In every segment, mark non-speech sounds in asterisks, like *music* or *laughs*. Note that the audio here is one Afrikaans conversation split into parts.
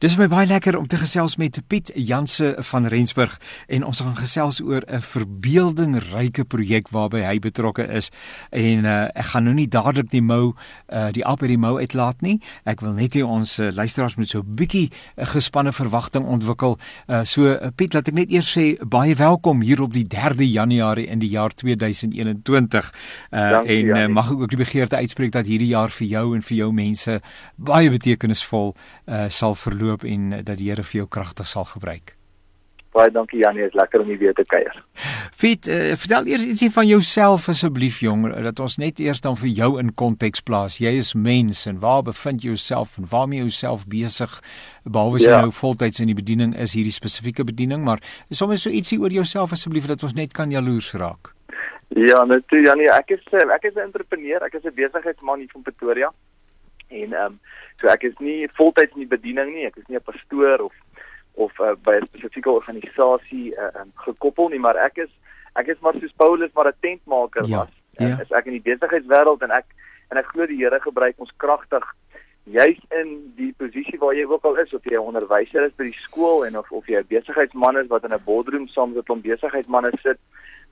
Dis my baie lekker om te gesels met Piet Janse van Rensburg en ons gaan gesels oor 'n verbeeldingryke projek waarby hy betrokke is. En uh, ek gaan nou nie dadelik die mou uh, die app by die mou uitlaat nie. Ek wil net hê ons uh, luisteraars moet so 'n bietjie uh, gespanne verwagting ontwikkel. Uh, so uh, Piet, laat ek net eers sê baie welkom hier op die 3de Januarie in die jaar 2021. Uh, Dankie, en uh, mag ek ook die begeerte uitspreek dat hierdie jaar vir jou en vir jou mense baie betekenisvol uh, sal verloop en dat die Here vir jou kragtig sal gebruik. Baie dankie Janie, is lekker om hier weer te kuier. Fiet, uh, vertel eers ietsie van jouself asseblief jong, dat ons net eers dan vir jou in konteks plaas. Jy is mens en waar bevind jy jouself en waarmee jy jouself besig? Behalwe ja. jy nou voltyds in die bediening is hierdie spesifieke bediening, maar sommer so ietsie oor jouself asseblief dat ons net kan jaloers raak. Ja, natuurlik Janie, ek is eh, ek is 'n entrepreneur, ek is 'n besigheidsman hier van Pretoria. En ehm um, so ek is nie voltyds in die bediening nie, ek is nie 'n pastoor of of uh, by 'n spesifieke organisasie uh, um, gekoppel nie, maar ek is ek is maar soos Paulus maar 'n tentmaker ja, was. Ja. Is ek in die besigheidswêreld en ek en ek glo die Here gebruik ons kragtig juis in die posisie waar jy ook al is of jy 'n onderwyser is by die skool en of of jy 'n besigheidsman is wat in 'n boardroom saam met 'n klomp besigheidsmense sit.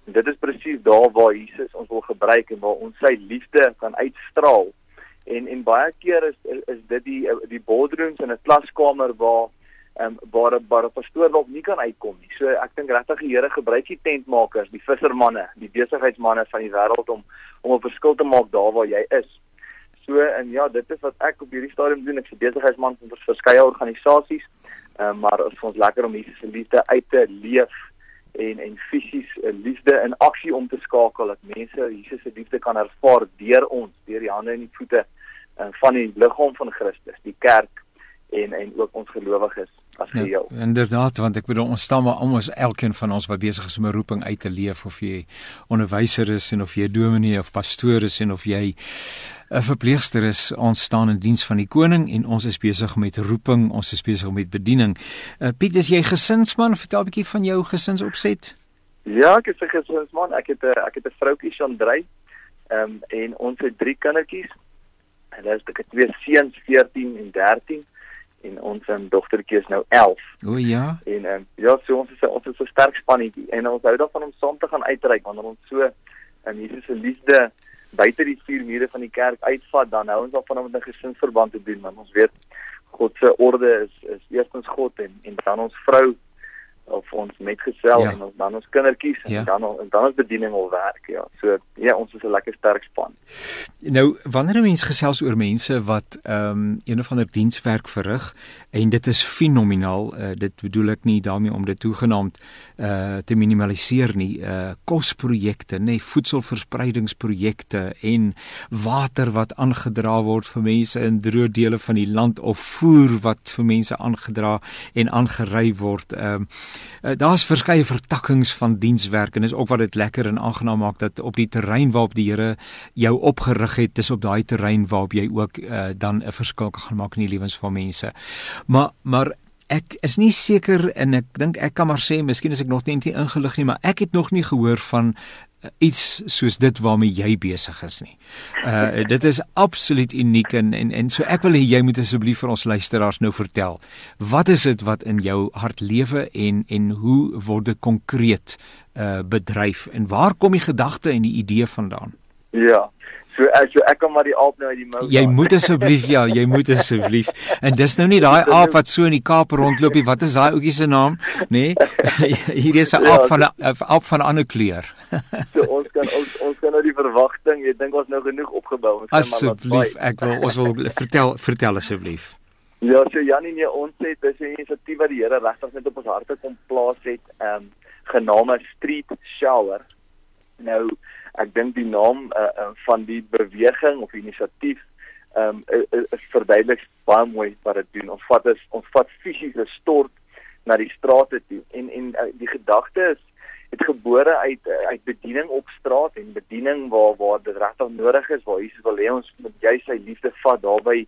En dit is presies daar waar Jesus ons wil gebruik en waar ons sy liefde kan uitstraal en en baie keer is is, dit die die boardrooms in 'n klaskamer waar ehm um, waar 'n waar 'n pastoor dalk nie kan uitkom nie. So ek dink regtig die Here gebruik die tentmakers, die vissermanne, die besigheidsmense van die wêreld om om 'n verskil te maak daar waar jy is. So en ja, dit is wat ek op hierdie stadium doen. Ek's 'n besigheidsman vir verskeie organisasies. Ehm um, maar dit is ons lekker om Jesus se liefde uit te leef en en fisies uh, liefde in aksie om te skakel dat mense Jesus se liefde kan ervaar deur ons, deur die hande en die voete uh, van die liggaam van Christus, die kerk en en ook ons gelowiges as ja, geheel. Ja, inderdaad, want ek bedoel ons staan maar almal elkeen van ons wat besig is om 'n roeping uit te leef of jy onderwyser is en of jy dominee of pastoor is en of jy 'n verpleegster is, ons staan in diens van die koning en ons is besig met roeping, ons is besig met bediening. Uh, Piet, is jy gesinsman? Vertel 'n bietjie van jou gesinsopset. Ja, ek is 'n gesinsman. Ek het 'n ek het 'n vroutjie Chandrey. Ehm um, en ons het drie kindertjies. Hulle is ek het twee seuns 14 en 13 en ons um, dogtertjie is nou 11. O ja. En ehm um, ja, so ons is ons is so sterk spannetjie en ons hou daarvan om saam te gaan uitreik wanneer ons so in um, Jesus se liefde buite die vier mure van die kerk uitvat, dan hou ons daarvan om met 'n gesinsverband te doen, want ons weet God se orde is is eerstens God en en dan ons vrou of ons metgesel ja. en ons dan ons kindertjies ja. en dan en dan ons bediening al werk ja. So ja, ons is 'n lekker sterk span. Nou, wanneer 'n mens gesels oor mense wat ehm um, een of ander dienswerk verrig en dit is fenomenaal, uh, dit bedoel ek nie daarmee om dit toegenaamd uh te minimaliseer nie. Uh kosprojekte, nê, nee, voedselverspreidingsprojekte en water wat aangedra word vir mense in droë dele van die land of voer wat vir mense aangedra en aangery word. Ehm uh, Uh, Daar's verskeie vertakkings van dienswerk en is ook wat dit lekker en aangenaam maak dat op die terrein waarop die Here jou opgerig het, dis op daai terrein waarop jy ook uh, dan 'n verskil kan maak in die lewens van mense. Maar maar ek is nie seker en ek dink ek kan maar sê miskien is ek nog net nie ingelig nie, maar ek het nog nie gehoor van iets soos dit waarmee jy besig is nie. Uh dit is absoluut uniek en en en so ek wil hê jy moet asseblief vir ons luisteraars nou vertel. Wat is dit wat in jou hart lewe en en hoe word dit konkreet uh bedryf en waar kom die gedagte en die idee vandaan? Ja. So as so ek kom maar die aap nou uit die mou. Jy moet asseblief ja, jy moet *laughs* asseblief. En dis nou nie daai aap wat so in die Kaap rondloop nie. Wat is daai ouetjie se naam? Nê? Nee? *laughs* Hier is 'n ja, aap van 'n aap van 'n ander kleur. *laughs* so ons kan ons ons kan nou die verwagting, ek dink ons nou genoeg opgebou. Asseblief, ek wil ons wil vertel vertel asseblief. Ja, so Janie, nee, ons het dis 'n inisiatief wat die Here regtig net op ons harte kom plaas het, ehm um, genaamd Street Shower. Nou ek dink die naam uh, uh, van die beweging of inisiatief ehm um, is, is verduidelik baie mooi wat dit doen. Ons vat is ons vat fisiese stort na die strate toe en en uh, die gedagte is het gebore uit uit bediening op straat en bediening waar waar dit regtig nodig is waar Jesus wil hê ons moet jy sy liefde vat daarby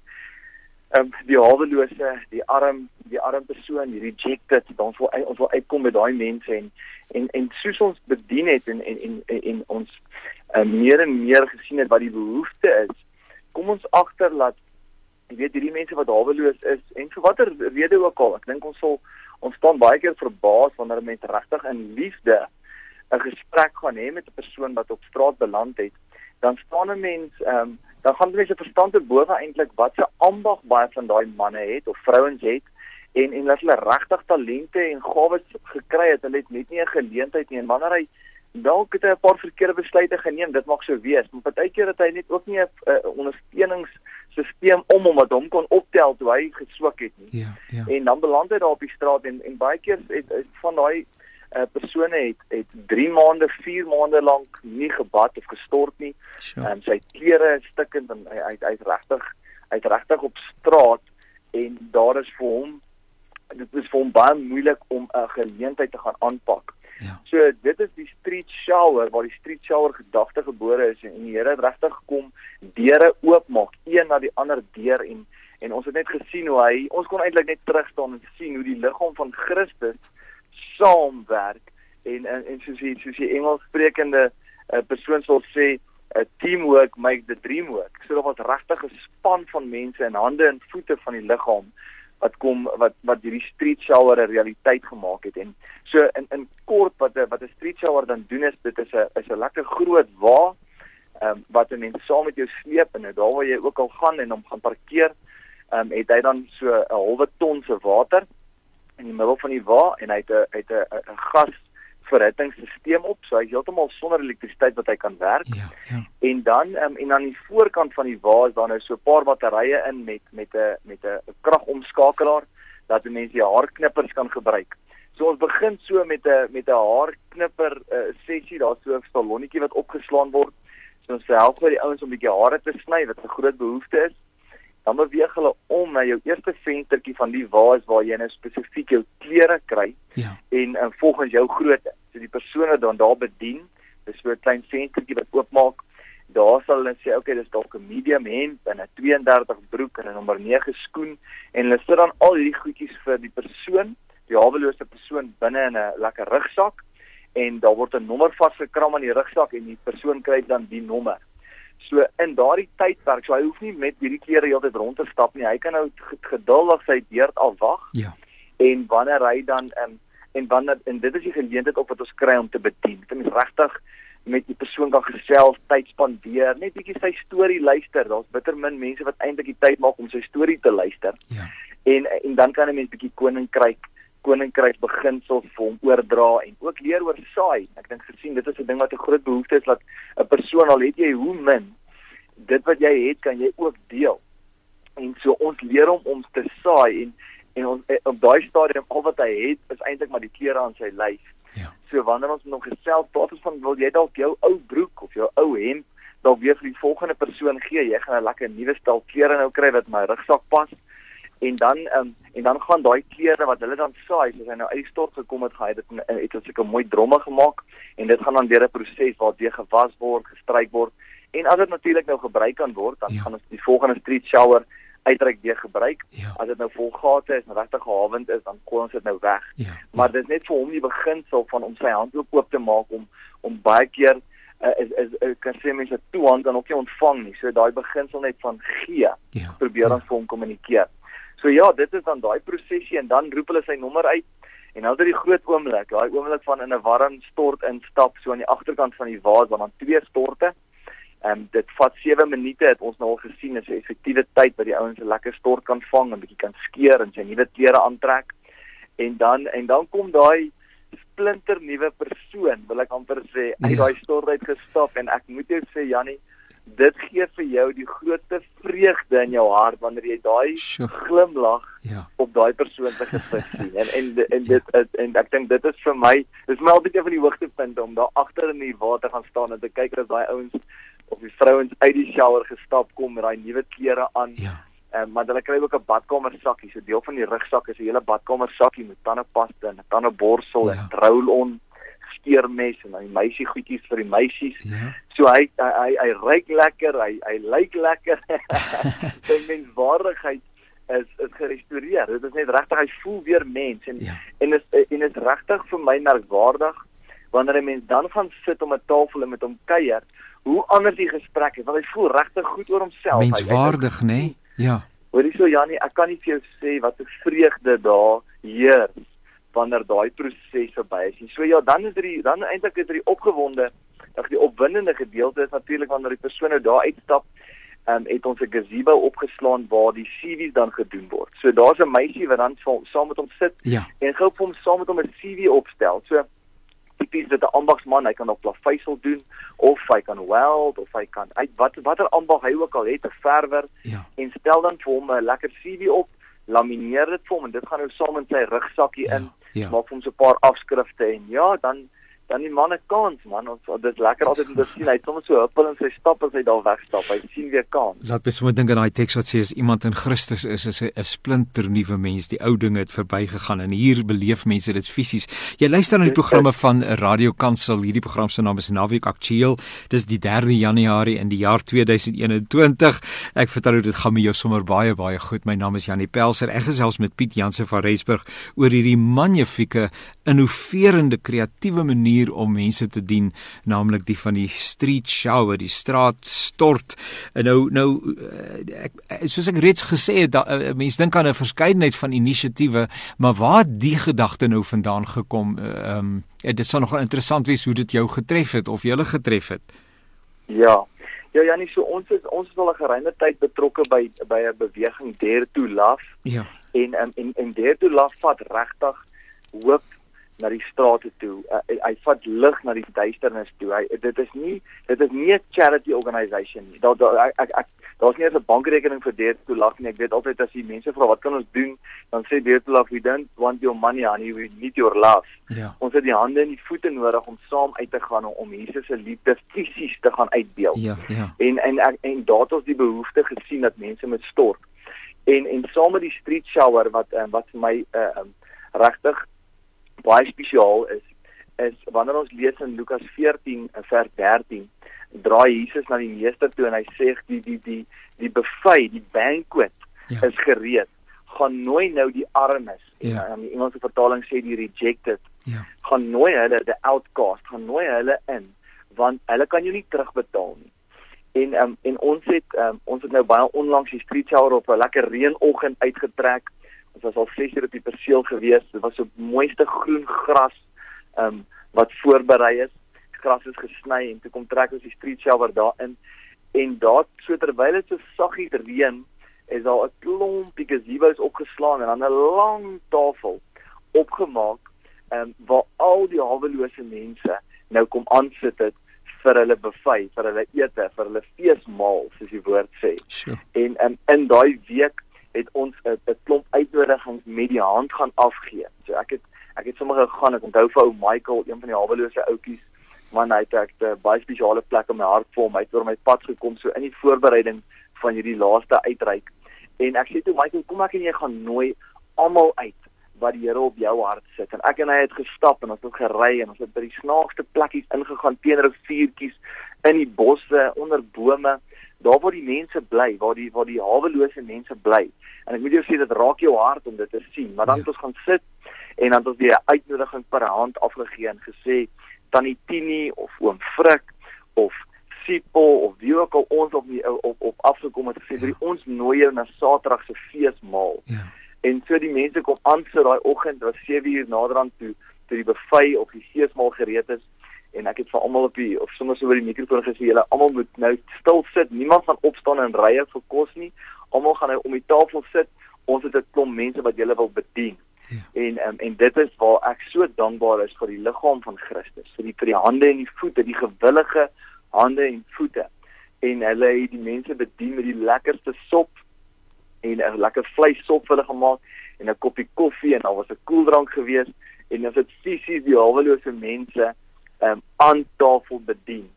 um, die hawelose die arm die arm persoon die rejected dan wil ons wil uitkom met daai mense en en en soos ons bedien het en en en, en, ons uh, meer en meer gesien het wat die behoefte is kom ons agter dat jy weet hierdie mense wat haweloos is en vir watter rede ook al ek dink ons sal ons staan baie keer verbaas wanneer 'n mens regtig in liefde 'n gesprek gaan hê met 'n persoon wat op straat beland het dan staan 'n mens ehm um, dan gaan mense verstand te bowe eintlik wat se ambag baie van daai manne het of vrouens het. En en dat hulle regtig talente en gawes gekry het hulle het net nie 'n geleentheid nie. En wanneer hy dalk het hy 'n paar verkeerde besluite geneem dit mag so wees. Maar partykeer het hy net ook nie 'n ondersteuningssisteem om hom wat hom kon optel toe hy geswak het nie. Ja ja. En dan beland hy daar op die straat en en baie keer het, het van daai uh, persone het het 3 maande, 4 maande lank nie gebad of gestort nie. sure. En sy klere is stikkend en hy hy hy's regtig hy't regtig op straat en daar is vir hom dit is vir hom baie moeilik om 'n geleentheid te gaan aanpak. ja So dit is die street shower waar die street shower gedagte gebore is en die Here het regtig gekom deure oopmaak, een na die ander deur en en ons het net gesien hoe hy ons kon eintlik net terug staan en sien hoe die liggaam van Christus saamwerk. En en, en soos die soos die Engels sprekende uh, persoon sal sê 'n teamwork make the dream work. So daar was regtig 'n span van mense in hande en voete van die liggaam wat kom wat wat hierdie street shower 'n realiteit gemaak het. En so in in kort wat 'n wat 'n street shower dan doen is dit is 'n is 'n lekker groot wa ehm um, wat 'n mens saam met jou sleep en daar waar jy ook al gaan en hom gaan parkeer ehm um, het hy dan so 'n halwe ton se water in die middel van die wa en hy het 'n het 'n 'n gas verhittingsstelsel op so hy's heeltemal sonder elektrisiteit wat hy kan werk ja ja en dan um, en aan die voorkant van die wa is daar nou so 'n paar batterye in met met 'n met 'n kragomskakelaar dat mense die haarknippers kan gebruik. So ons begin so met 'n met 'n haarknipper uh, sessie, daar's so 'n salonnetjie wat opgeslaan word. So ons help vir die ouens om 'n bietjie hare te sny wat 'n groot behoefte is. Dan beweeg hulle om na jou eerste venstertjie van die waas waar jy nou spesifiek jou klere kry ja en uh, volgens jou grootte. So die persone dan daar bedien, dis so 'n klein venstertjie wat oopmaak. Daar sal hulle sê, okay, dis dalk 'n medium hemp en 'n 32 broek en 'n nommer 9 skoen en hulle sit dan al hierdie goedjies vir die persoon, die hawelose persoon binne in 'n lekker rugsak en daar word 'n nommer vasgekram aan die rugsak en die persoon kry dan die nommer. So in daardie tydperk, so hy hoef nie met hierdie klere heeltyd rond te stap nie. Hy kan nou geduldig sy beurt afwag ja en wanneer hy dan um, en wanneer en dit is die geleentheid op wat ons kry om te bedien. Dit is regtig met die persoon kan gesels, tyd spandeer, net bietjie sy storie luister. Daar's bitter min mense wat eintlik die tyd maak om sy storie te luister. ja En en dan kan 'n mens bietjie koninkryk koninkryk beginsels vir hom oordra en ook leer oor saai. Ek dink gesien dit is 'n ding wat 'n groot behoefte is dat 'n persoon al het jy hoe min dit wat jy het kan jy ook deel. En so ons leer hom om te saai en en ons eh, op daai stadium al wat hy het is eintlik maar die klere aan sy lyf. ja So wanneer ons nog gesels praat ons van wil jy dalk jou ou broek of jou ou hemp dalk weer vir die volgende persoon gee. Jy gaan 'n lekker nuwe stel klere nou kry wat my rugsak pas. En dan um, en dan gaan daai klere wat hulle dan saai, soos hy nou uit die stort gekom het, gaan hy dit in- het seker mooi dromme gemaak en dit gaan dan deur 'n proses waar dit gewas word, gestryk word. En as dit natuurlik nou gebruik kan word, dan Ja. gaan ons die volgende street shower uitreik weer gebruik. ja As dit nou vol gate is en regtig gehawend is, dan gooi ons dit nou weg ja maar dit is net vir hom die beginsel van om sy hand ook oop te maak om om baie keer uh, is is uh, kan sê mense toe hand dan ook nie ontvang nie. So daai beginsel net van gee ja probeer dan vir hom kommunikeer. So ja, dit is dan daai prosesie en dan roep hulle sy nommer uit en dan is dit die groot oomblik, daai oomblik van in 'n warm stort instap so aan die agterkant van die vaas waar dan twee storte. Ehm um, dit vat 7 minute het ons nou al gesien is 'n effektiewe tyd wat die ouens 'n lekker stort kan vang en bietjie kan skeer en sy nuwe klere aantrek. En dan en dan kom daai splinter nuwe persoon, wil ek amper sê, uit Ja. daai stort uit gestap en ek moet jou sê Jannie, dit gee vir jou die grootste vreugde in jou hart wanneer jy daai glimlag ja op daai persoon se gesig *laughs* sien. En en en dit is en ek dink dit is vir my, dis my altyd een van die hoogtepunte om daar agter in die water gaan staan en te kyk as daai ouens of die vrouens uit die shower gestap kom met daai nuwe klere aan. ja Ehm maar hulle kry ook 'n badkamer sakkie. So deel van die rugsak is 'n hele badkamer sakkie met tandepasta en 'n tandeborsel Ja. en roll-on skeermes en dan die meisie goedjies vir die meisies. ja So hy hy hy, hy ryk lekker, hy hy lyk lekker. *laughs* Sy *laughs* menswaardigheid is is gerestoreer. Dit is net regtig hy voel weer mens en ja en is en is regtig vir my merkwaardig wanneer 'n mens dan gaan sit om 'n tafel en met hom kuier, hoe anders die gesprek is. Want hy voel regtig goed oor homself. Menswaardig nê nee? ja Hoorie so Jannie, ek kan nie vir jou sê wat 'n vreugde daar heers wanneer daai proses verby is. So ja, dan is dit er dan eintlik is dit er opgewonde, dat die opwindende gedeelte is natuurlik wanneer die persoon nou daar uitstap um, het ons 'n gazebo opgeslaan waar die CV's dan gedoen word. So daar's 'n meisie wat dan saam met hom sit ja. en gou vir hom saam met hom 'n CV opstel. So tipies dit 'n ambagsman, hy kan op plaveisel doen of hy kan weld of hy kan uit wat watter ambag hy ook al het, 'n verwer ja. en stel dan vir hom 'n lekker CV op, lamineer dit vir hom en dit gaan nou saam in sy rugsakkie ja. in. Ja. Maak vir hom so 'n paar afskrifte en ja, dan dan die manne kans man. Ons dit is lekker altyd om te sien hy het soms so huppel en sy stap as hy daar wegstap. Hy sien weer kans. Laat my sommer dink aan daai teks wat sê as iemand in Christus is is 'n splinter nuwe mens. Die ou dinge het verbygegaan en hier beleef mense dit fisies. Jy luister na die programme van Radio Kansel. Hierdie program se naam is Naweek Aktueel. Dis die 3 Januarie in die jaar 2021 ek vertel dit gaan met jou sommer baie baie goed. My naam is Janie Pelser. Ek gesels met Piet Jansen van Reisburg oor hierdie magnifieke innoverende kreatiewe manier manier om mense te dien, naamlik die van die street shower, die straat stort. En nou nou eh, ek soos ek reeds gesê het, eh, mense dink aan 'n verskeidenheid van inisiatiewe, maar waar die gedagte nou vandaan gekom? Ehm um, dit sal nog interessant wees hoe dit jou getref het of julle getref het. Ja. Ja Janie, so ons is ons is al 'n geruime tyd betrokke by by 'n beweging Dare to Love. Ja. En um, en en Dare to Love vat regtig hoop na die strate toe. Uh, hy, hy vat lig na die duisternis toe. Hy dit is nie dit is nie 'n charity organisation nie. Daar daar ek ek, ek daar's nie eens 'n bankrekening vir dit toe lag nie. Ek weet altyd as die mense vra wat kan ons doen, dan sê dit toe lag we don't want your money honey, we need your love. Ja. Ons het die hande en die voete nodig om saam uit te gaan om Jesus se liefde fisies te gaan uitbeeld. Ja, ja. En en en, en daar het ons die behoefte gesien dat mense met stort en en saam met die street shower wat wat vir my uh, regtig baie spesiaal is is wanneer ons lees in Lukas 14 vers 13 draai Jesus na die meester toe en hy sê die die die die buffet, die banquet ja. is gereed. Gaan nooi nou die armes. Ja. En in Engelse vertaling sê die rejected. Ja. Gaan nooi hulle the outcast, gaan nooi hulle in want hulle kan jou nie terugbetaal nie. En um, en ons het um, ons het nou baie onlangs die street shower op 'n lekker reënoggend uitgetrek Ons was al 6 uur op die perseel gewees. Dit was so mooiste groen gras ehm um, wat voorberei is. Gras is gesny en toe kom trek ons die street shower daarin en daar so terwyl dit so saggies reën is daar 'n klompie gazebos opgeslaan en dan 'n lang tafel opgemaak ehm um, waar al die hawelose mense nou kom aansit het vir hulle buffet, vir hulle ete, vir hulle feesmaal soos die woord sê. Sure. En um, in daai week het ons 'n klomp uitnodigings met die hand gaan afgee. So ek het ek het sommer gegaan, ek onthou vir ou Michael, een van die hawelose ouetjies, man hy het ek 'n baie spesiale plek in my hart vir hom. Hy het oor my pad gekom so in die voorbereiding van hierdie laaste uitreik. En ek sê toe Michael, kom ek en jy gaan nooi almal uit wat die Here op jou hart sit. En ek en hy het gestap en ons het gery en ons het by die snaakste plekkies ingegaan teenoor vuurtjies in die bosse, onder bome daar waar die mense bly, waar die waar die hawelose mense bly. En ek moet jou sê dit raak jou hart om dit te sien. Maar dan ja. het ons gaan sit en dan het ons 'n uitnodiging per hand afgegee en gesê tannie Tini of oom Frik of Sipo of wie ook al ons op die op op afgekom het gesê ja. ons nooi jou na Saterdag se feesmaal. Ja. En so die mense kom aan so daai oggend was 7 uur naderhand toe toe die buffet of die feesmaal gereed is en ek het vir almal op die of sommer so oor die mikrofoon gesê julle almal moet nou stil sit. Niemand gaan opstaan en rye vir kos nie. Almal gaan nou om die tafel sit. Ons het 'n klomp mense wat julle wil bedien. Ja. En um, en dit is waar ek so dankbaar is vir die liggaam van Christus, vir die vir die hande en die voete, die gewillige hande en voete. En hulle het die mense bedien met die lekkerste sop en 'n lekker vleissop vir hulle gemaak en 'n koppie koffie en daar was 'n koeldrank geweest en dit het fisies die hawelose mense um, aan tafel bedien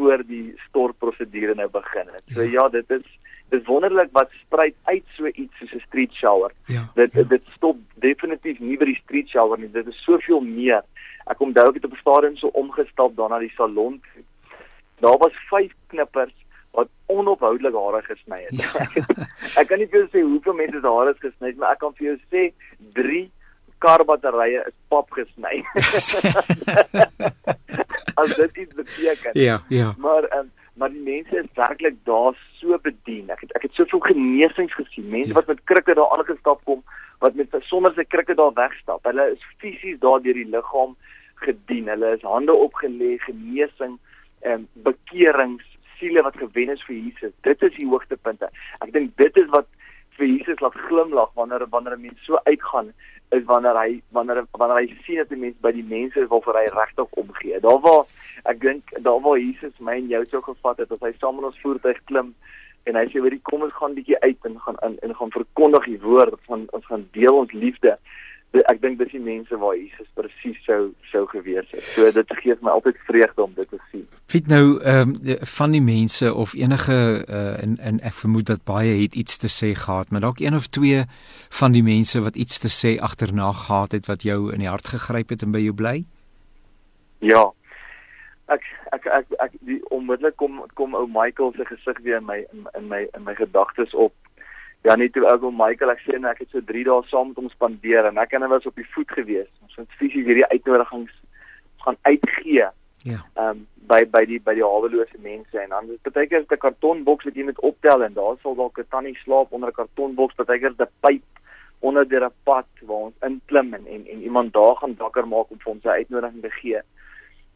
voor die stortprosedure nou begin het. So ja, dit is dis wonderlik wat spruit uit so iets soos 'n street shower. Ja, dit ja. dit stop definitief nie by die street shower nie. Dit is soveel meer. Ek onthou ek het op 'n stadium so omgestap daarna die salon. Daar was 5 knippers wat onophoudelik hare gesny het. Ja. *laughs* ek kan nie vir jou sê hoeveel mense se hare is gesny, maar ek kan vir jou sê 3 karbatterye is pap gesny. *laughs* *laughs* Beteken. Ja, ja. Maar um, maar die mense is werklik daar so bedien. Ek het ek het soveel genesings gesien. Mense ja. wat met krikke daar aangestap kom, wat met sonder sy krikke daar wegstap. Hulle is fisies daar deur die liggaam gedien. Hulle is hande opgelê, genesing, ehm bekerings, siele wat gewen is vir Jesus. Dit is die hoogtepunte. Ek dink dit is wat vir Jesus laat glimlag wanneer wanneer 'n mens so uitgaan is wanneer hy wanneer wanneer hy sien dat die mens by die mense waarvoor hy regtig omgee. Daar waar ek dink daar waar Jesus my en jou sou gevat het as hy saam met ons voertuig klim en hy sê weet jy kom ons gaan bietjie uit en gaan in en gaan verkondig die woord van ons gaan deel ons liefde. Ek dink dis die mense waar Jesus presies sou sou gewees het. So dit gee my altyd vreugde om dit te sien. Fit nou ehm um, van die mense of enige uh, en en ek vermoed dat baie het iets te sê gehad, maar dalk een of twee van die mense wat iets te sê agterna gehad het wat jou in die hart gegryp het en by jou bly? Ja, ek ek ek ek die onmiddellik kom kom ou Michael se gesig weer in my in, in my in my gedagtes op. Ja net toe ou Michael ek sê net ek het so 3 dae saam met hom spandeer en ek en hy was op die voet gewees. Ons het fisies hierdie uitnodigings gaan uitgee. Ja. Ehm um, by by die by die hawelose mense en dan is baie keer 'n kartonboks wat jy moet optel en daar sal dalk 'n tannie slaap onder 'n kartonboks, baie keer 'n pyp onder deur 'n pad waar ons inklim en, en en iemand daar gaan wakker maak om vir ons 'n uitnodiging te gee.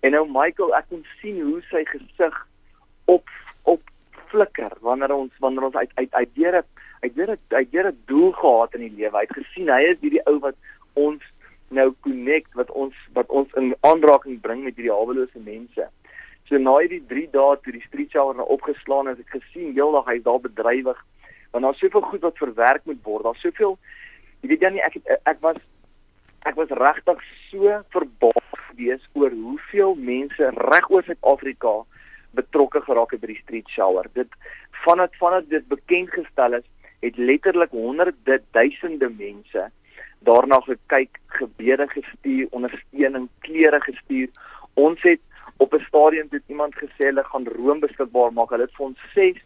En nou Michael, ek kon sien hoe sy gesig op op flikker wanneer ons wanneer ons uit uit uit deur het uit deur het uit deur het doel gehad in die lewe. Hy het gesien hy is hierdie ou wat ons nou connect wat ons wat ons in aanraking bring met hierdie hawelose mense. So na hierdie 3 dae toe die street shower nou opgeslaan het, ek gesien heeldag hy's daar bedrywig. Want daar's soveel goed wat verwerk moet word. Daar's soveel jy weet dan nie ek ek was ek was regtig so verbaas gewees oor hoeveel mense reg oor Suid-Afrika betrokke geraak het by die street shower. Dit vanat vanat dit bekend gestel is, het letterlik honderde duisende mense daarna gekyk, gebede gestuur, ondersteuning, klere gestuur. Ons het op 'n stadium dit iemand gesê hulle gaan room beskikbaar maak. Hulle het vir ons 6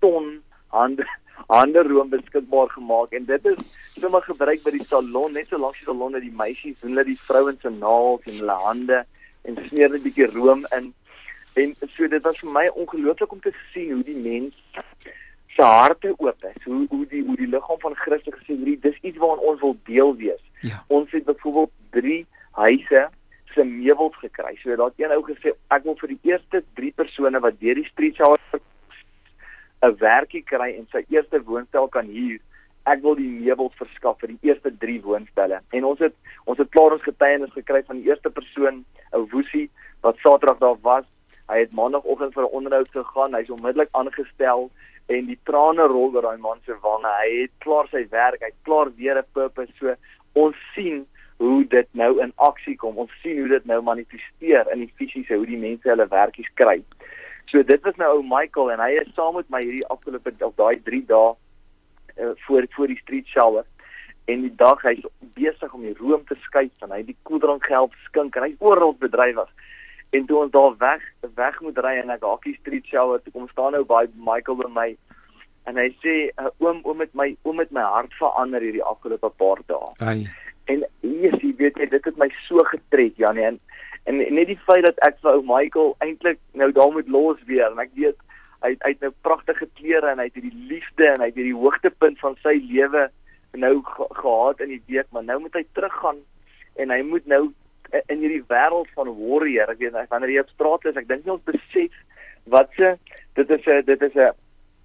ton hande ander room beskikbaar gemaak en dit is sommer gebruik by die salon net so langs die salon dat die meisies doen hulle die vrouens se naels en hulle hande en smeer net 'n bietjie room in en so dit was vir my ongelooflik om te sien hoe die mens se harte oop is hoe hoe die hoe die liggaam van Christus gesê hierdie dis iets waaraan ons wil deel wees ja. ons het byvoorbeeld 3 huise se meubels gekry so dat een ou gesê ek wil vir die eerste 3 persone wat deur die street shower 'n werkie kry en sy eerste woonstel kan huur. Ek wil die meubels verskaf vir die eerste 3 woonstelle. En ons het ons het klaar ons getuienis gekry van die eerste persoon, 'n woesie wat Saterdag daar was. Hy het maandagooggend vir 'n onderhoud gegaan. Hy's onmiddellik aangestel en die trane rol oor daai man se wange. Hy het klaar sy werk, hy't klaar weer 'n purpose. So ons sien hoe dit nou in aksie kom. Ons sien hoe dit nou manifesteer in die fisiese hoe die mense hulle werkies kry. So dit was nou ou Michael en hy is saam met my hierdie afgelope of daai 3 dae uh, voor voor die street shower en die dag hy's besig om die room te skuif en hy die koeldrank gehelp skink en hy's oral bedrywig. En toe ons daar weg weg moet ry en ek hakkie street shower toe kom staan nou by Michael by my en hy sê oom oom met my oom met my hart verander hierdie afgelope paar dae. Ai. En hier sien weet jy dit het my so getrek Janie en en net die feit dat ek vir ou Michael eintlik nou daar moet los weer en ek weet hy hy het nou pragtige klere en hy het hierdie liefde en hy het hierdie hoogtepunt van sy lewe nou ge gehad in die week maar nou moet hy teruggaan en hy moet nou in hierdie wêreld van warrior ek weet wanneer jy op straat is ek dink nie ons besef wat se dit is 'n dit is 'n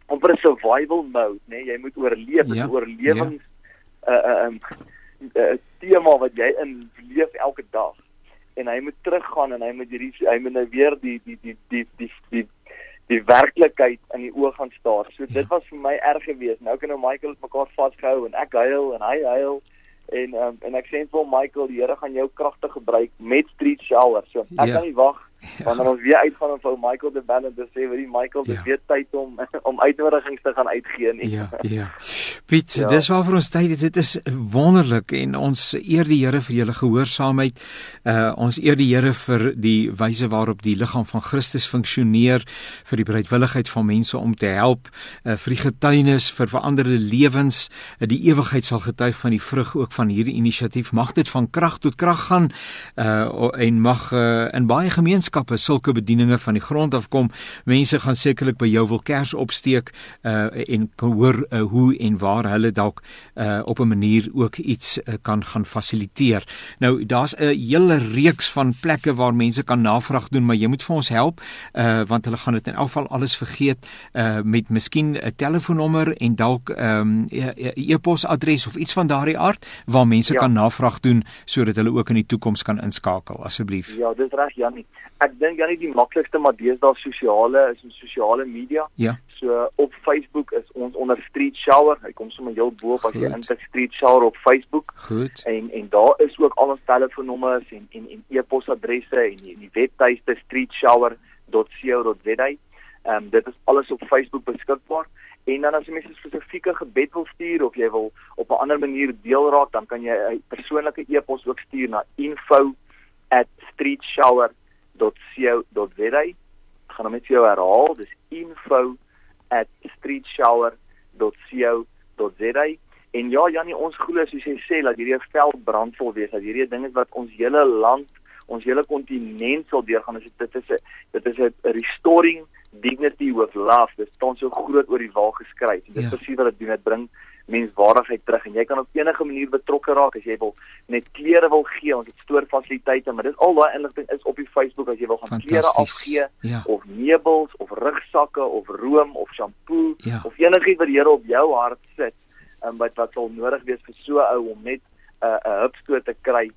amper 'n survival mode nê nee? jy moet oorleef ja, oorlewings 'n ja. 'n uh, uh, um, uh, tema wat jy in leef elke dag en hy moet teruggaan en hy moet hierdie hy moet nou weer die die die die die die die werklikheid in die oë gaan staar. So dit ja. was vir my erg geweest. Nou kan nou Michael mekaar vasgehou en ek huil en hy huil en um, en ek sê vir Michael die Here gaan jou kragtig gebruik met street shower. So ek ja. kan nie wag. *laughs* Wanneer ons weer uitgaan om vir Michael te bel en te sê, "Wie Michael, dit ja. weer tyd om *laughs* om uitnodigings te gaan uitgee nie." Ja, *laughs* ja. Piet, ja. dis waar vir ons tyd. Dit is wonderlik en ons eer die Here vir julle gehoorsaamheid. Uh ons eer die Here vir die wyse waarop die liggaam van Christus funksioneer, vir die bereidwilligheid van mense om te help, uh vir die getuienis vir veranderde lewens. Uh, die ewigheid sal getuig van die vrug ook van hierdie inisiatief. Mag dit van krag tot krag gaan uh en mag uh, in baie gemeenskappe boodskappe, sulke bedieninge van die grond af kom. Mense gaan sekerlik by jou wil kers opsteek uh en hoor uh, hoe en waar hulle dalk uh op 'n manier ook iets uh, kan gaan fasiliteer. Nou daar's 'n hele reeks van plekke waar mense kan navraag doen, maar jy moet vir ons help uh want hulle gaan dit in elk geval alles vergeet uh met miskien 'n telefoonnommer en dalk um, e-posadres of iets van daardie aard waar mense ja. kan navraag doen sodat hulle ook in die toekoms kan inskakel asseblief. Ja, dis reg Janie. Ek dink Janie die maklikste maar deesdae sosiale is ons sosiale media. Ja. So op Facebook is ons onder Street Shower. Hy kom sommer heel bo op as jy intik Street Shower op Facebook. Goed. En en daar is ook al ons telefoonnommers en en en e-posadresse en die, die webtuiste streetshower.co.za. Ehm um, dit is alles op Facebook beskikbaar. En dan as jy 'n spesifieke gebed wil stuur of jy wil op 'n ander manier deel raak, dan kan jy 'n persoonlike e-pos ook stuur na info@streetshower.co.za. Ek gaan hom net vir jou herhaal. Dis info@streetshower.co.za. En ja, Janie, ons glo soos jy sê dat hierdie veld brandvol wees, dat hierdie ding is wat ons hele land, ons hele kontinent sal deurgaan. Dit is 'n dit is 'n restoring dignity with love. Dit staan so groot oor die wal geskryf. Dit is ja. presies wat dit doen. Dit bring menswaardigheid terug en jy kan op enige manier betrokke raak as jy wil net klere wil gee, ons het stoor fasiliteite, maar dis al daai inligting is op die Facebook as jy wil gaan klere afgee ja. of meubels of rugsakke of room of shampoo ja. of enigiets wat die Here op jou hart sit, um, wat wat sal nodig wees vir so 'n ou om net 'n uh, 'n hupstoot te kry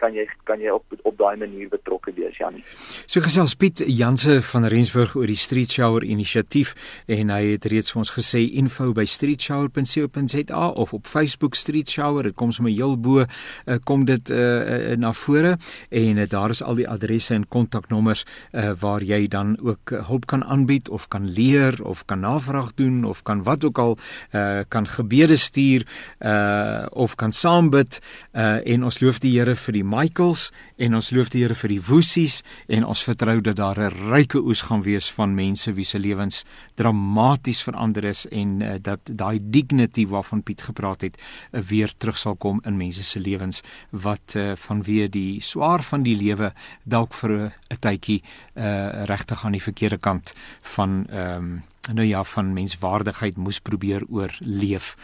kan jy kan jy op op daai manier betrokke wees Janie. So gesels Piet Janse van Rensburg oor die Street Shower inisiatief en hy het reeds vir ons gesê info by streetshower.co.za of op Facebook Street Shower dit kom sommer heel bo uh, kom dit uh, na vore en uh, daar is al die adresse en kontaknommers uh, waar jy dan ook hulp kan aanbied of kan leer of kan navraag doen of kan wat ook al uh, kan gebede stuur uh, of kan saambid uh, en ons loof die Here vir die Michaels en ons loof die Here vir die Woesies en ons vertrou dat daar 'n ryke oes gaan wees van mense wie se lewens dramaties verander is en uh, dat daai dignity waarvan Piet gepraat het uh, weer terug sal kom in mense se lewens wat uh, vanweë die swaar van die lewe dalk vir 'n tydjie uh, regtig aan die verkeerde kant van ehm um, nou ja van menswaardigheid moes probeer oorleef.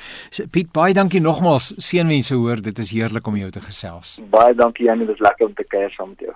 Piet baie dankie nogmaals. Seënwense hoor, dit is heerlik om jou te gesels. Baie dankie Janie, dit is lekker om te kuier saam met jou.